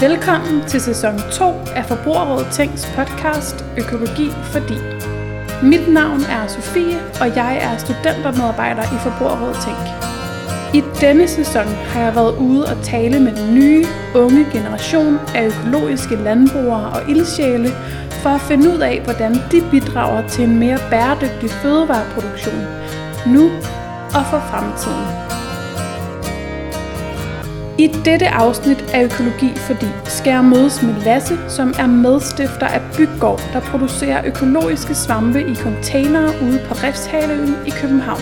Velkommen til sæson 2 af Forbrugerrådet Tænks podcast Økologi for fordi. Mit navn er Sofie, og jeg er studentermedarbejder i Forbrugerrådet Tænk. I denne sæson har jeg været ude og tale med den nye, unge generation af økologiske landbrugere og ildsjæle for at finde ud af, hvordan de bidrager til en mere bæredygtig fødevareproduktion nu og for fremtiden. I dette afsnit af Økologi fordi skal jeg mødes med Lasse, som er medstifter af Byggård, der producerer økologiske svampe i containere ude på Refshaleøen i København.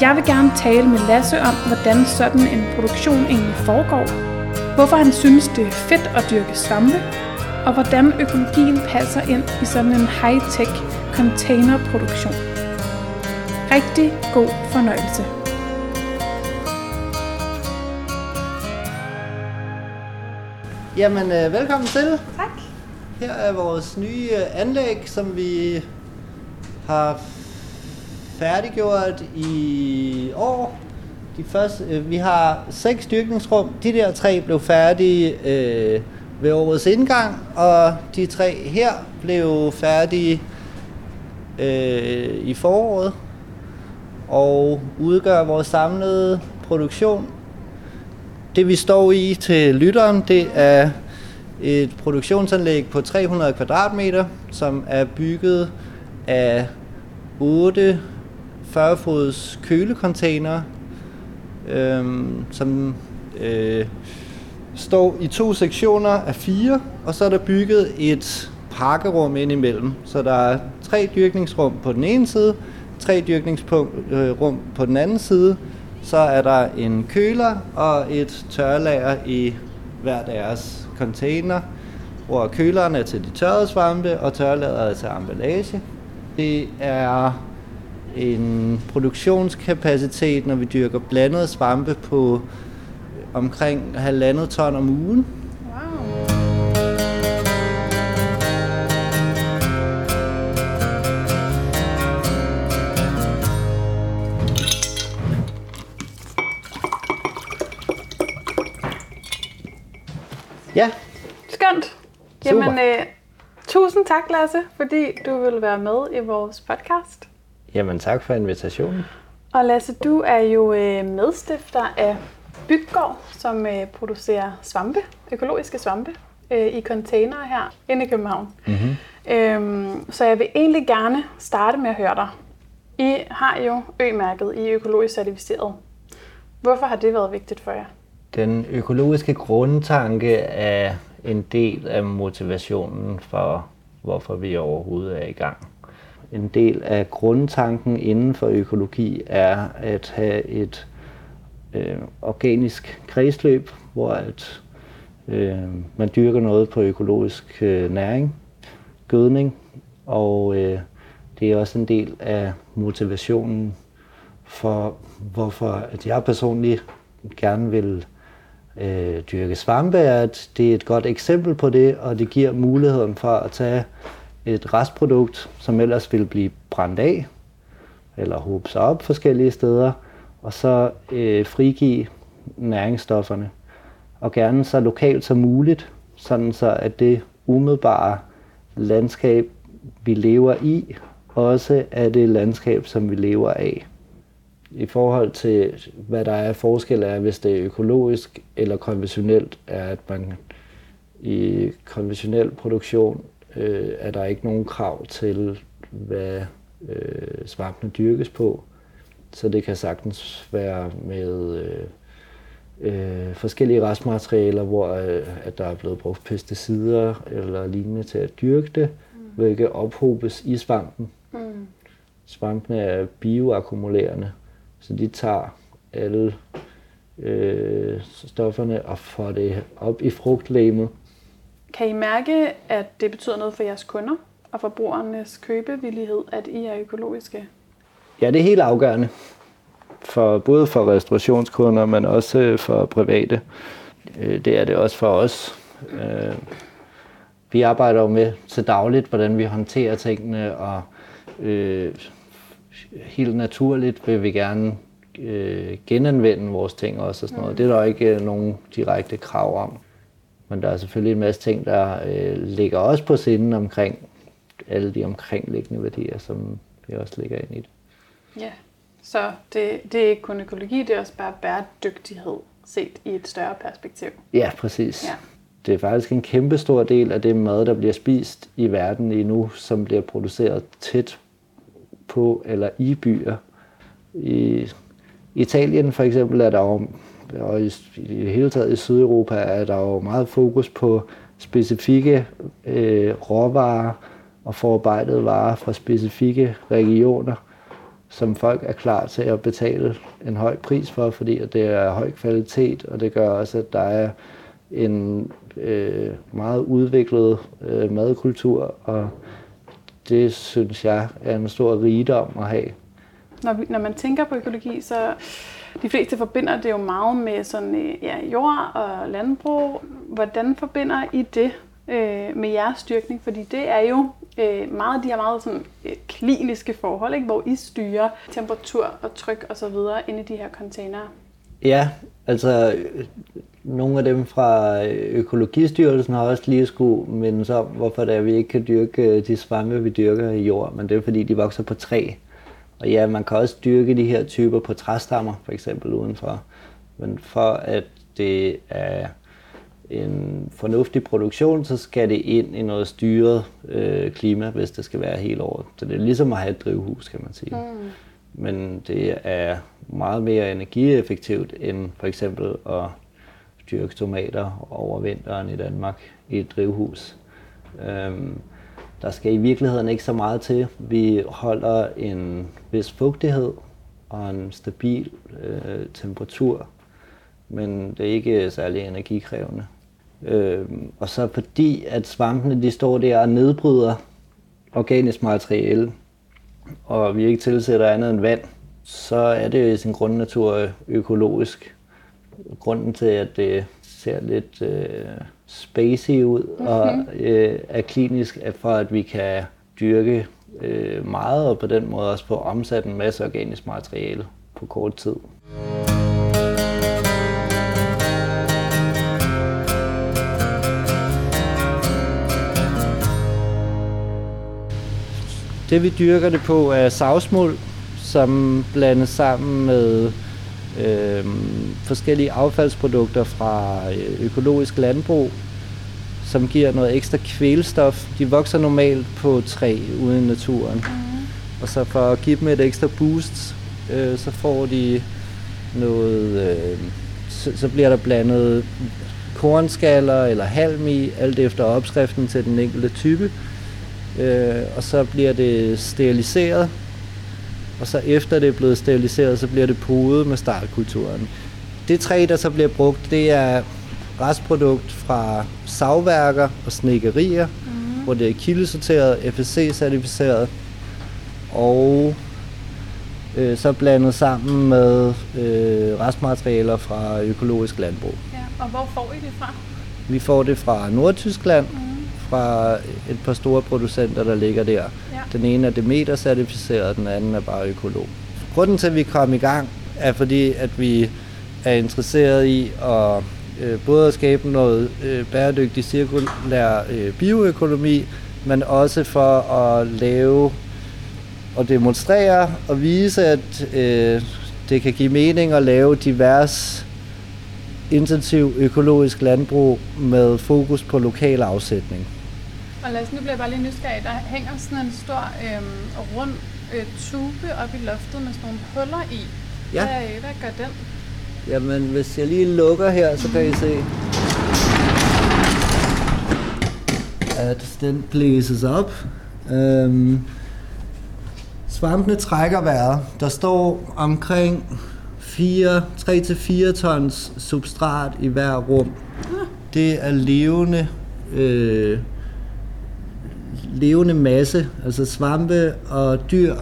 Jeg vil gerne tale med Lasse om, hvordan sådan en produktion egentlig foregår, hvorfor han synes, det er fedt at dyrke svampe, og hvordan økologien passer ind i sådan en high-tech containerproduktion. Rigtig god fornøjelse. Jamen, øh, velkommen til. Tak. Her er vores nye øh, anlæg, som vi har færdiggjort i år. De første, øh, vi har seks dyrkningsrum. De der tre blev færdige øh, ved årets indgang, og de tre her blev færdige øh, i foråret og udgør vores samlede produktion det vi står i til lytteren, det er et produktionsanlæg på 300 kvadratmeter, som er bygget af 8 40-fods kølecontainer, øhm, som øh, står i to sektioner af fire, og så er der bygget et pakkerum ind imellem. Så der er tre dyrkningsrum på den ene side, tre dyrkningsrum øh, på den anden side, så er der en køler og et tørlager i hver deres container, hvor køleren er til de tørrede svampe, og tørlageret er til emballage. Det er en produktionskapacitet, når vi dyrker blandede svampe på omkring halvandet ton om ugen. Skønt. Jamen, øh, tusind tak, Lasse, fordi du vil være med i vores podcast. Jamen, tak for invitationen. Og Lasse, du er jo øh, medstifter af Byggård, som øh, producerer svampe, økologiske svampe, øh, i containere her inde i København. Mm-hmm. Øhm, så jeg vil egentlig gerne starte med at høre dig. I har jo Ø-mærket i økologisk certificeret. Hvorfor har det været vigtigt for jer? Den økologiske grundtanke er en del af motivationen for, hvorfor vi overhovedet er i gang. En del af grundtanken inden for økologi er at have et øh, organisk kredsløb, hvor at, øh, man dyrker noget på økologisk øh, næring, gødning, og øh, det er også en del af motivationen for, hvorfor at jeg personligt gerne vil øh, dyrke svampe, er, at det er et godt eksempel på det, og det giver muligheden for at tage et restprodukt, som ellers ville blive brændt af, eller håbe sig op forskellige steder, og så øh, frigive næringsstofferne. Og gerne så lokalt som muligt, sådan så at det umiddelbare landskab, vi lever i, også er det landskab, som vi lever af i forhold til, hvad der er forskel er, hvis det er økologisk eller konventionelt, er, at man i konventionel produktion øh, er der ikke nogen krav til, hvad øh, svampene dyrkes på. Så det kan sagtens være med øh, øh, forskellige restmaterialer, hvor øh, at der er blevet brugt pesticider eller lignende til at dyrke det, mm. hvilket ophobes i svampen. Mm. Svampene er bioakkumulerende, så de tager alle øh, stofferne og får det op i frugtlæmet. Kan I mærke, at det betyder noget for jeres kunder og forbrugernes købevillighed, at I er økologiske? Ja, det er helt afgørende. For, både for restaurationskunder, men også for private. Øh, det er det også for os. Øh, vi arbejder jo med til dagligt, hvordan vi håndterer tingene, og øh, helt naturligt vil vi gerne øh, genanvende vores ting også og sådan noget. Mm. Det er der ikke øh, nogen direkte krav om. Men der er selvfølgelig en masse ting, der øh, ligger også på sinden omkring alle de omkringliggende værdier, som vi også ligger ind i det. Ja, så det, det er ikke kun økologi, det er også bare bæredygtighed set i et større perspektiv. Ja, præcis. Ja. Det er faktisk en kæmpe stor del af det mad, der bliver spist i verden lige nu, som bliver produceret tæt på eller i byer. I Italien for eksempel er der jo, og i, i det hele taget i Sydeuropa, er der jo meget fokus på specifikke øh, råvarer og forarbejdede varer fra specifikke regioner, som folk er klar til at betale en høj pris for, fordi det er høj kvalitet, og det gør også, at der er en øh, meget udviklet øh, madkultur, og det synes jeg er en stor rigdom at have. Når, vi, når man tænker på økologi, så de fleste forbinder det jo meget med sådan, øh, ja, jord og landbrug. Hvordan forbinder I det øh, med jeres styrkning? Fordi det er jo øh, meget de her meget sådan, øh, kliniske forhold, ikke? hvor I styrer temperatur og tryk og så videre inde i de her containere. Ja, altså nogle af dem fra Økologistyrelsen har også lige skulle mindes om, hvorfor det er, vi ikke kan dyrke øh, de svampe, vi dyrker i jord, men det er fordi, de vokser på træ. Og ja, man kan også dyrke de her typer på træstammer, for eksempel udenfor. Men for at det er en fornuftig produktion, så skal det ind i noget styret øh, klima, hvis det skal være helt over. Så det er ligesom at have et drivhus, kan man sige. Mm. Men det er meget mere energieffektivt end for eksempel at dyrke tomater over vinteren i Danmark i et drivhus. Øhm, der skal i virkeligheden ikke så meget til. Vi holder en vis fugtighed og en stabil øh, temperatur, men det er ikke særlig energikrævende. Øhm, og så fordi, at svampene de står der og nedbryder organisk materiale, og vi ikke tilsætter andet end vand, så er det i sin grundnatur økologisk. Grunden til, at det ser lidt øh, spacey ud mm-hmm. og mhm. øh, er klinisk, er for at vi kan dyrke øh, meget og på den måde også få omsat en masse organisk materiale på kort tid. Det vi dyrker det på er savsmuld, som blandes sammen med øh, forskellige affaldsprodukter fra øh, økologisk landbrug, som giver noget ekstra kvælstof. De vokser normalt på træ ude i naturen. Mm. Og så for at give dem et ekstra boost, øh, så får de noget, øh, så, så bliver der blandet kornskaller eller halm i, alt efter opskriften til den enkelte type. Øh, og så bliver det steriliseret, og så efter det er blevet steriliseret, så bliver det podet med startkulturen. Det træ, der så bliver brugt, det er restprodukt fra savværker og snikkerier, mm. hvor det er kildesorteret, FSC-certificeret, og øh, så blandet sammen med øh, restmaterialer fra økologisk landbrug. Ja, og hvor får I det fra? Vi får det fra Nordtyskland, mm. Fra et par store producenter, der ligger der. Ja. Den ene er Demeter-certificeret, den anden er bare økolog. Grunden til, at vi kom i gang, er fordi, at vi er interesseret i at øh, både at skabe noget øh, bæredygtig cirkulær øh, bioøkonomi, men også for at lave og demonstrere og vise, at øh, det kan give mening at lave divers intensiv økologisk landbrug med fokus på lokal afsætning. Og lad os, nu bliver jeg bare lige nysgerrig. Der hænger sådan en stor øh, rund øh, tube op i loftet med sådan nogle huller i. Ja. Hvad, hvad gør den? Jamen, hvis jeg lige lukker her, så kan I se, at den blæses op. Øhm, svampene trækker vejret. Der står omkring 3-4 tons substrat i hver rum. Det er levende, øh, levende masse. Altså svampe og dyr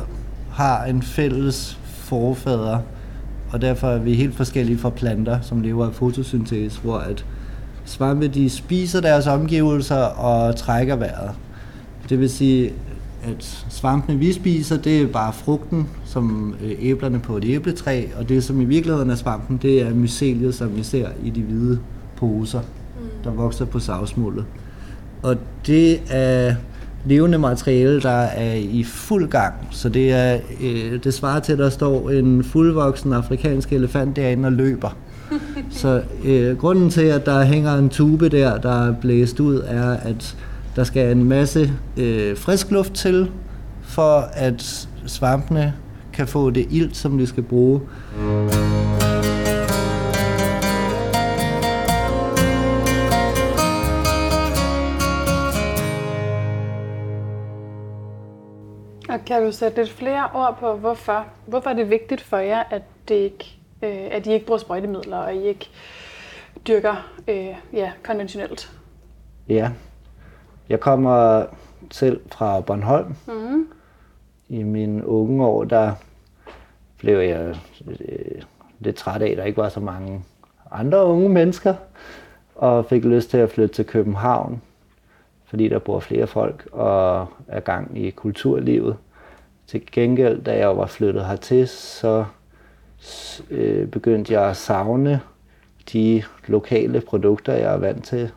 har en fælles forfader og derfor er vi helt forskellige fra planter, som lever af fotosyntese, hvor at svampe de spiser deres omgivelser og trækker vejret. Det vil sige, at svampene vi spiser, det er bare frugten, som øh, æblerne på et æbletræ, og det som i virkeligheden er svampen, det er myceliet, som vi ser i de hvide poser. der vokser på savsmuldet. Og det er levende materiale, der er i fuld gang. Så det, er, øh, det svarer til, at der står en fuldvoksen afrikansk elefant derinde og løber. Så øh, grunden til, at der hænger en tube der, der er blæst ud, er, at der skal en masse øh, frisk luft til, for at svampene kan få det ilt, som de skal bruge. Og kan du sætte lidt flere ord på, hvorfor, hvorfor er det vigtigt for jer, at, det ikke, øh, at I ikke bruger sprøjtemidler, og I ikke dyrker øh, ja, konventionelt? Ja, jeg kommer selv fra Bornholm. Mm. I mine unge år, der blev jeg øh, lidt træt af, at der ikke var så mange andre unge mennesker, og fik lyst til at flytte til København, fordi der bor flere folk og er gang i kulturlivet. Til gengæld, da jeg var flyttet hertil, så øh, begyndte jeg at savne de lokale produkter, jeg er vant til,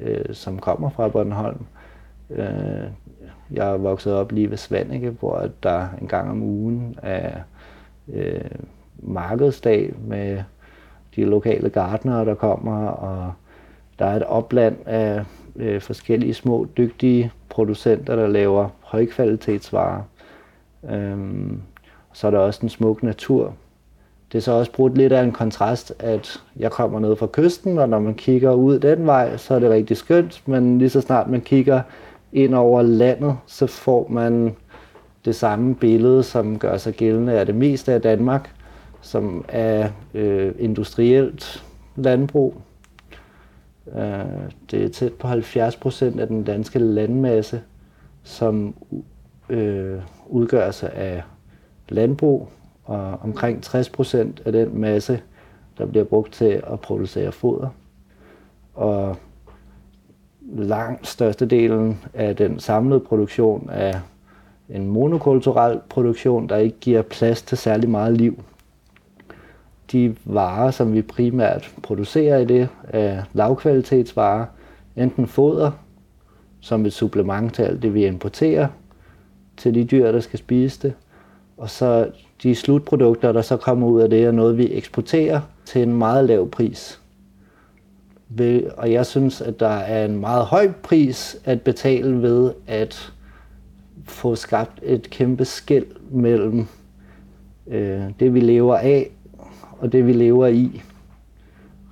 øh, som kommer fra Bornholm. Øh, jeg er vokset op lige ved Svanike, hvor der en gang om ugen er øh, markedsdag med de lokale gardnere, der kommer, og der er et opland af øh, forskellige små, dygtige producenter, der laver højkvalitetsvarer. Øhm, så er der også en smuk natur. Det er så også brugt lidt af en kontrast, at jeg kommer ned fra kysten, og når man kigger ud den vej, så er det rigtig skønt, men lige så snart man kigger ind over landet, så får man det samme billede, som gør sig gældende af det meste af Danmark, som er øh, industrielt landbrug. Øh, det er tæt på 70 procent af den danske landmasse, som øh, udgør sig af landbrug, og omkring 60 procent af den masse, der bliver brugt til at producere foder. Og langt størstedelen af den samlede produktion er en monokulturel produktion, der ikke giver plads til særlig meget liv. De varer, som vi primært producerer i det, er lavkvalitetsvarer, enten foder, som et supplement til alt det, vi importerer, til de dyr, der skal spise det, og så de slutprodukter, der så kommer ud af det, er noget, vi eksporterer til en meget lav pris og jeg synes, at der er en meget høj pris at betale ved at få skabt et kæmpe skæld mellem øh, det, vi lever af, og det, vi lever i.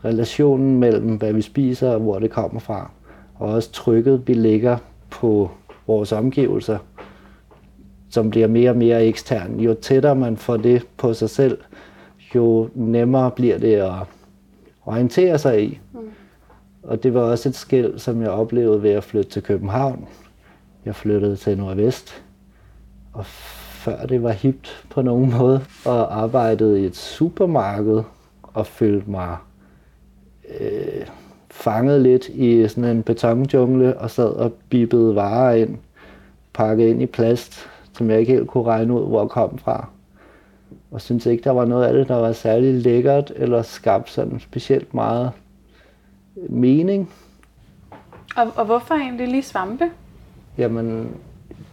Relationen mellem, hvad vi spiser og hvor det kommer fra. Og også trykket, vi lægger på vores omgivelser, som bliver mere og mere ekstern. Jo tættere man får det på sig selv, jo nemmere bliver det at orientere sig i. Mm. Og det var også et skæld, som jeg oplevede ved at flytte til København. Jeg flyttede til Nordvest, og før det var hipt på nogen måde, og arbejdede i et supermarked og følte mig øh, fanget lidt i sådan en betonjungle og sad og bippede varer ind, pakket ind i plast, som jeg ikke helt kunne regne ud, hvor kom fra. Og synes ikke, der var noget af det, der var særlig lækkert eller skabt sådan specielt meget mening. Og, og hvorfor egentlig lige svampe? Jamen,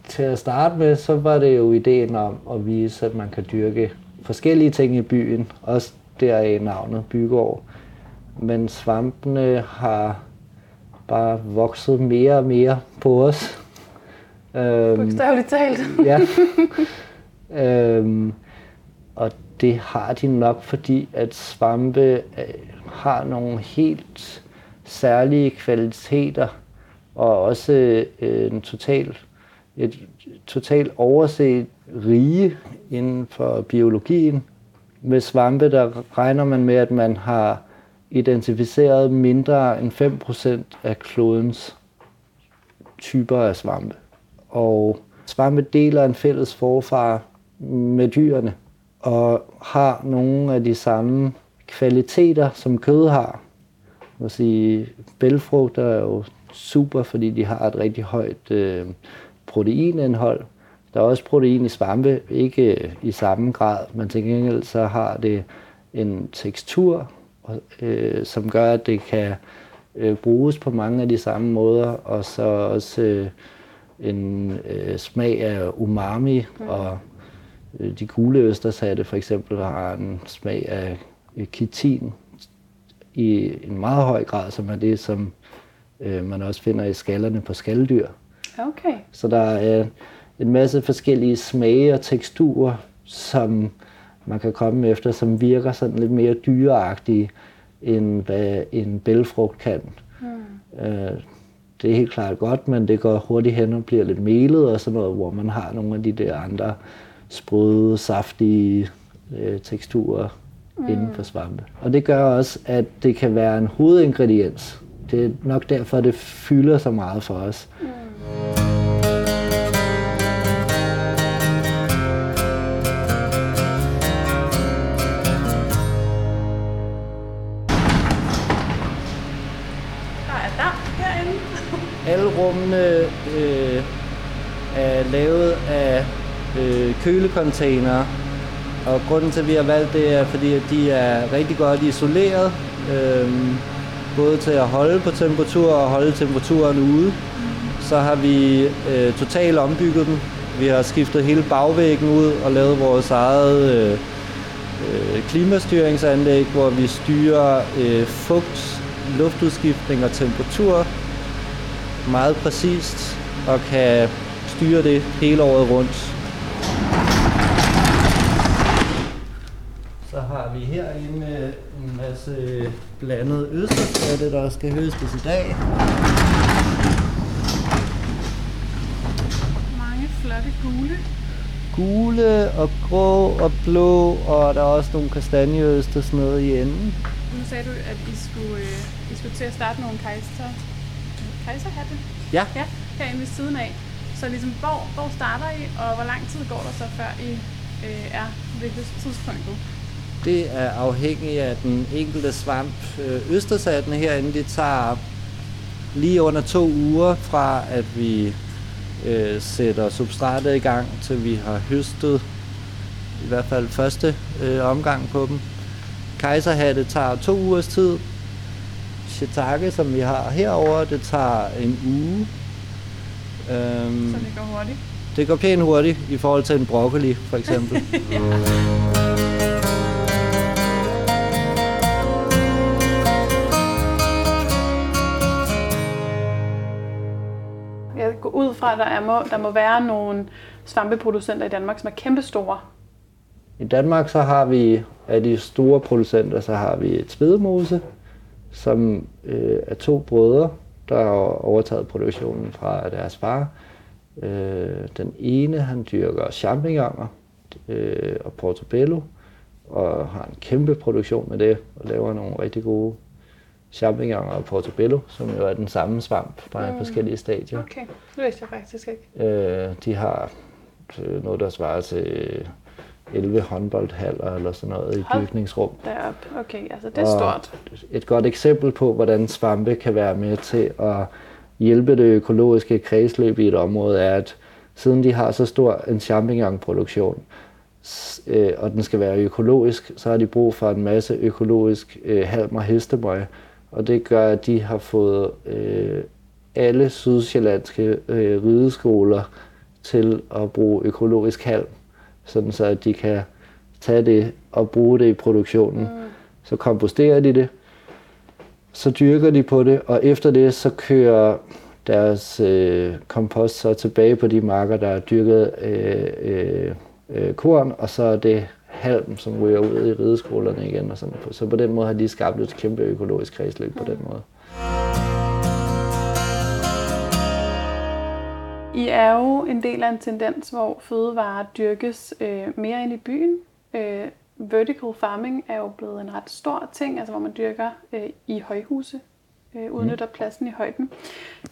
til at starte med, så var det jo ideen om at vise, at man kan dyrke forskellige ting i byen, også deraf navnet Bygård. Men svampene har bare vokset mere og mere på os. Øhm, Bogstaveligt talt. ja. øhm, og det har de nok, fordi at svampe øh, har nogle helt særlige kvaliteter og også øh, en total, et totalt overset rige inden for biologien. Med svampe, der regner man med, at man har identificeret mindre end 5% af klodens typer af svampe. Og svampe deler en fælles forfar med dyrene og har nogle af de samme kvaliteter, som kød har må sige, bælfrugter er jo super, fordi de har et rigtig højt øh, proteinindhold. Der er også protein i svampe, ikke øh, i samme grad, men til gengæld så har det en tekstur, øh, som gør, at det kan øh, bruges på mange af de samme måder, og så også øh, en øh, smag af umami, mm. og øh, de gule østershatte for eksempel har en smag af øh, kitin i en meget høj grad, som er det, som øh, man også finder i skallerne på skalddyr. Okay. Så der er en masse forskellige smage og teksturer, som man kan komme efter, som virker sådan lidt mere dyreagtige, end hvad en bælfrugt kan. Mm. Øh, det er helt klart godt, men det går hurtigt hen og bliver lidt melet og sådan noget, hvor man har nogle af de der andre sprøde, saftige øh, teksturer mm. inden for svampe. Og det gør også, at det kan være en hovedingrediens. Det er nok derfor, det fylder så meget for os. Mm. Alle rummene øh, er lavet af øh, kølecontainere, og grunden til, at vi har valgt det, er, fordi at de er rigtig godt isoleret, øh, både til at holde på temperatur og holde temperaturen ude. Så har vi øh, totalt ombygget dem. Vi har skiftet hele bagvæggen ud og lavet vores eget øh, øh, klimastyringsanlæg, hvor vi styrer øh, fugt, luftudskiftning og temperatur meget præcist og kan styre det hele året rundt. Så har vi herinde en masse blandet østerskatte, der skal høstes i dag. Mange flotte gule. Gule og grå og blå, og der er også nogle sådan noget i enden. Nu sagde du, at I skulle, øh, I skulle til at starte nogle kejser kejserhatte. Ja. ja. Herinde ved siden af. Så ligesom, hvor, hvor starter I, og hvor lang tid går der så, før I øh, er ved tidspunktet? Det er afhængigt af den enkelte svamp. Øh, Østersatten herinde, det tager lige under to uger fra, at vi øh, sætter substratet i gang, til vi har høstet i hvert fald første øh, omgang på dem. Kejserhatte tager to ugers tid, shiitake, som vi har herover, det tager en uge. Øhm, så det går hurtigt? Det går pænt hurtigt i forhold til en broccoli, for eksempel. ja. Jeg går ud fra, at der, er må, der må være nogle svampeproducenter i Danmark, som er kæmpestore. I Danmark så har vi, af de store producenter, så har vi et svedemose, som øh, er to brødre, der har overtaget produktionen fra deres far. Øh, den ene, han dyrker champignoner øh, og portobello, og har en kæmpe produktion med det, og laver nogle rigtig gode champignoner og portobello, som jo er den samme svamp, bare mm. i forskellige stadier. Okay, det vidste jeg faktisk ikke. Øh, de har øh, noget, der svarer til 11 håndboldhaller eller sådan noget i dyrkningsrum. Derop. Okay, altså det er og stort. Et godt eksempel på, hvordan svampe kan være med til at hjælpe det økologiske kredsløb i et område, er, at siden de har så stor en champignonproduktion, øh, og den skal være økologisk, så har de brug for en masse økologisk øh, halm og hestemøg. Og det gør, at de har fået øh, alle sydsjællandske øh, rideskoler til at bruge økologisk halm sådan så at de kan tage det og bruge det i produktionen. Mm. Så komposterer de det, så dyrker de på det, og efter det så kører deres øh, kompost så tilbage på de marker, der er dyrket øh, øh, øh, korn, og så er det halm, som ryger ud i rideskolerne igen. Og sådan. Så på den måde har de skabt et kæmpe økologisk kredsløb mm. på den måde. I er jo en del af en tendens, hvor fødevarer dyrkes øh, mere ind i byen. Øh, vertical farming er jo blevet en ret stor ting, altså hvor man dyrker øh, i højhuse, øh, udnytter mm. pladsen i højden.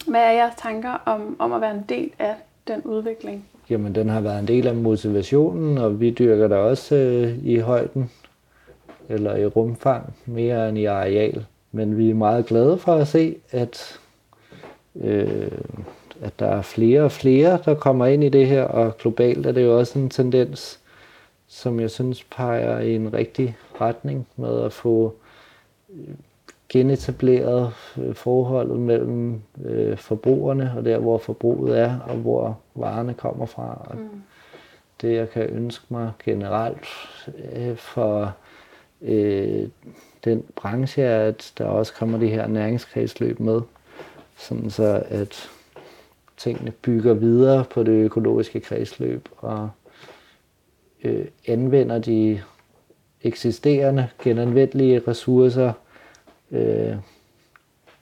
Hvad er jeres tanker om, om at være en del af den udvikling? Jamen, den har været en del af motivationen, og vi dyrker der også øh, i højden, eller i rumfang, mere end i areal. Men vi er meget glade for at se, at øh, at der er flere og flere, der kommer ind i det her, og globalt er det jo også en tendens, som jeg synes peger i en rigtig retning med at få genetableret øh, forholdet mellem øh, forbrugerne og der, hvor forbruget er, og hvor varerne kommer fra. Og mm. Det, jeg kan ønske mig generelt øh, for øh, den branche, er, at der også kommer det her næringskredsløb med, sådan så at tingene bygger videre på det økologiske kredsløb og øh, anvender de eksisterende genanvendelige ressourcer øh,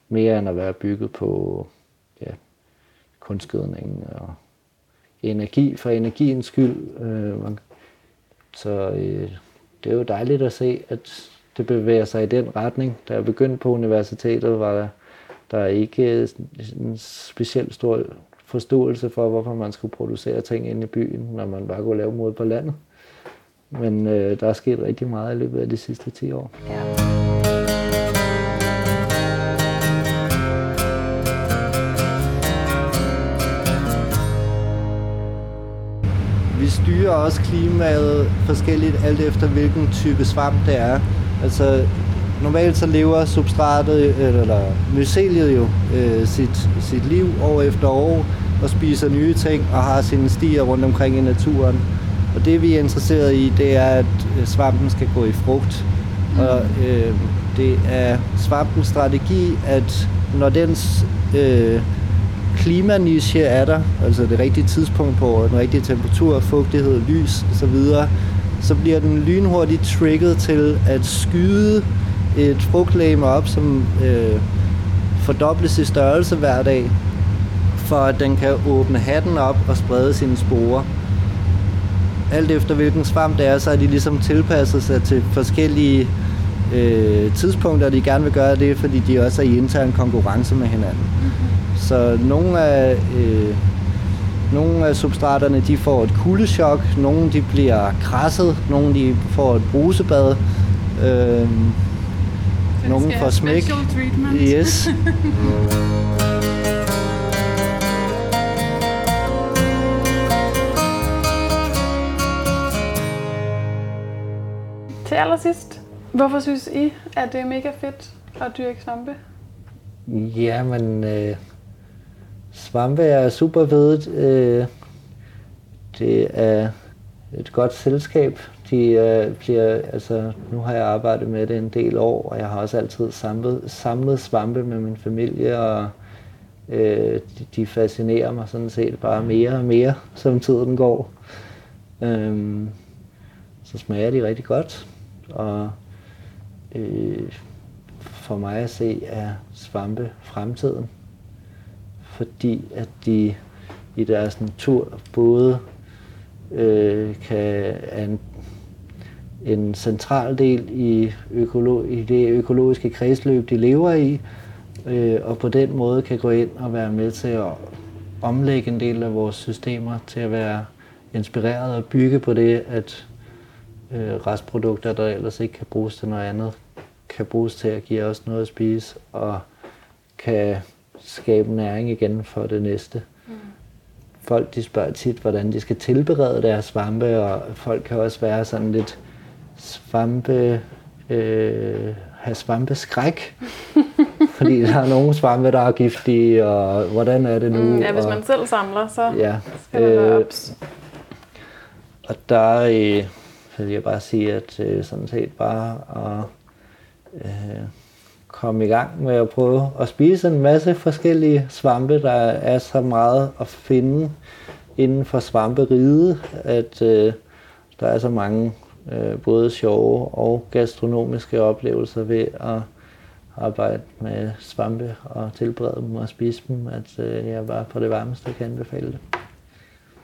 mere end at være bygget på ja, kunstgødning og energi for energiens skyld. Øh, man, så øh, det er jo dejligt at se, at det bevæger sig i den retning. Da jeg begyndte på universitetet, var der, der ikke en specielt stor forståelse for, hvorfor man skulle producere ting inde i byen, når man bare kunne lave mod på landet. Men øh, der er sket rigtig meget i løbet af de sidste 10 år. Ja. Vi styrer også klimaet forskelligt alt efter hvilken type svamp det er. Altså normalt så lever substratet, eller myceliet jo, øh, sit, sit liv år efter år og spiser nye ting og har sine stier rundt omkring i naturen. Og det vi er interesseret i, det er, at øh, svampen skal gå i frugt. Mm. Og øh, det er svampens strategi, at når dens øh, klimaniche er der, altså det rigtige tidspunkt på den rigtige temperatur, fugtighed, lys osv., så bliver den lynhurtigt trigget til at skyde et frugtlæme op, som øh, fordobles i størrelse hver dag, for at den kan åbne hatten op og sprede sine sporer alt efter hvilken svamp det er, så er de ligesom tilpasset sig til forskellige øh, tidspunkter, de gerne vil gøre det, fordi de også er i intern konkurrence med hinanden. Mm-hmm. Så nogle af, øh, nogle af substraterne, de får et kuldechok, nogle de bliver krasset, nogle de får et brusebad, øh, nogle får smæk. Yes. Til allersidst, hvorfor synes I, at det er mega fedt at dyrke svampe? Ja, men øh, svampe er super fedt. Øh, det er et godt selskab. De øh, bliver, altså, nu har jeg arbejdet med det en del år, og jeg har også altid samlet, samlet svampe med min familie, og øh, de, de fascinerer mig sådan set bare mere og mere, som tiden går. Øhm, så smager de rigtig godt. Og øh, for mig at se er svampe fremtiden, fordi at de i deres natur både øh, kan er en, en central del i, økolo, i det økologiske kredsløb, de lever i, øh, og på den måde kan gå ind og være med til at omlægge en del af vores systemer til at være inspireret og bygge på det, at øh, restprodukter, der ellers ikke kan bruges til noget andet, kan bruges til at give os noget at spise, og kan skabe næring igen for det næste. Mm. Folk de spørger tit, hvordan de skal tilberede deres svampe, og folk kan også være sådan lidt svampe, øh, have svampeskræk. fordi der er nogle svampe, der er giftige, og hvordan er det nu? Mm, ja, hvis man selv samler, så ja, skal øh, Og der, øh, vil jeg bare sige, at øh, sådan set bare at øh, komme i gang med at prøve at spise en masse forskellige svampe. Der er så meget at finde inden for svamperiget, at øh, der er så mange øh, både sjove og gastronomiske oplevelser ved at arbejde med svampe og tilberede dem og spise dem, at øh, jeg bare på det varmeste kan anbefale det.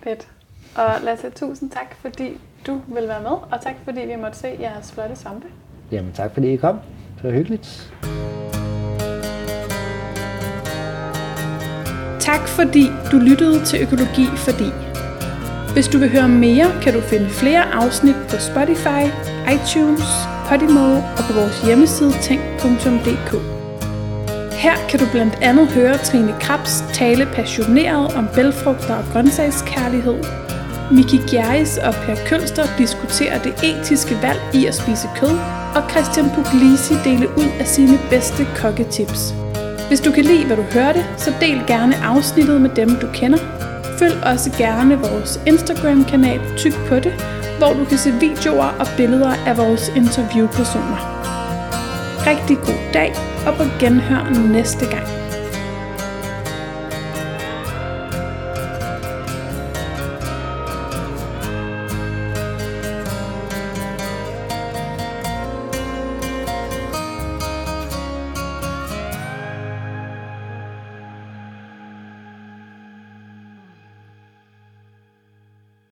Fedt. Og Lasse, tusind tak, fordi du vil være med, og tak fordi vi måtte se jeres flotte svampe. Jamen tak fordi I kom. Det var hyggeligt. Tak fordi du lyttede til Økologi Fordi. Hvis du vil høre mere, kan du finde flere afsnit på Spotify, iTunes, Podimo og på vores hjemmeside tænk.dk. Her kan du blandt andet høre Trine Krabs tale passioneret om bælfrugter og grøntsagskærlighed, Miki Gjerris og Per Kølster diskuterer det etiske valg i at spise kød, og Christian Puglisi dele ud af sine bedste kokketips. Hvis du kan lide, hvad du hørte, så del gerne afsnittet med dem, du kender. Følg også gerne vores Instagram-kanal Tyk på det, hvor du kan se videoer og billeder af vores interviewpersoner. Rigtig god dag og på genhør næste gang.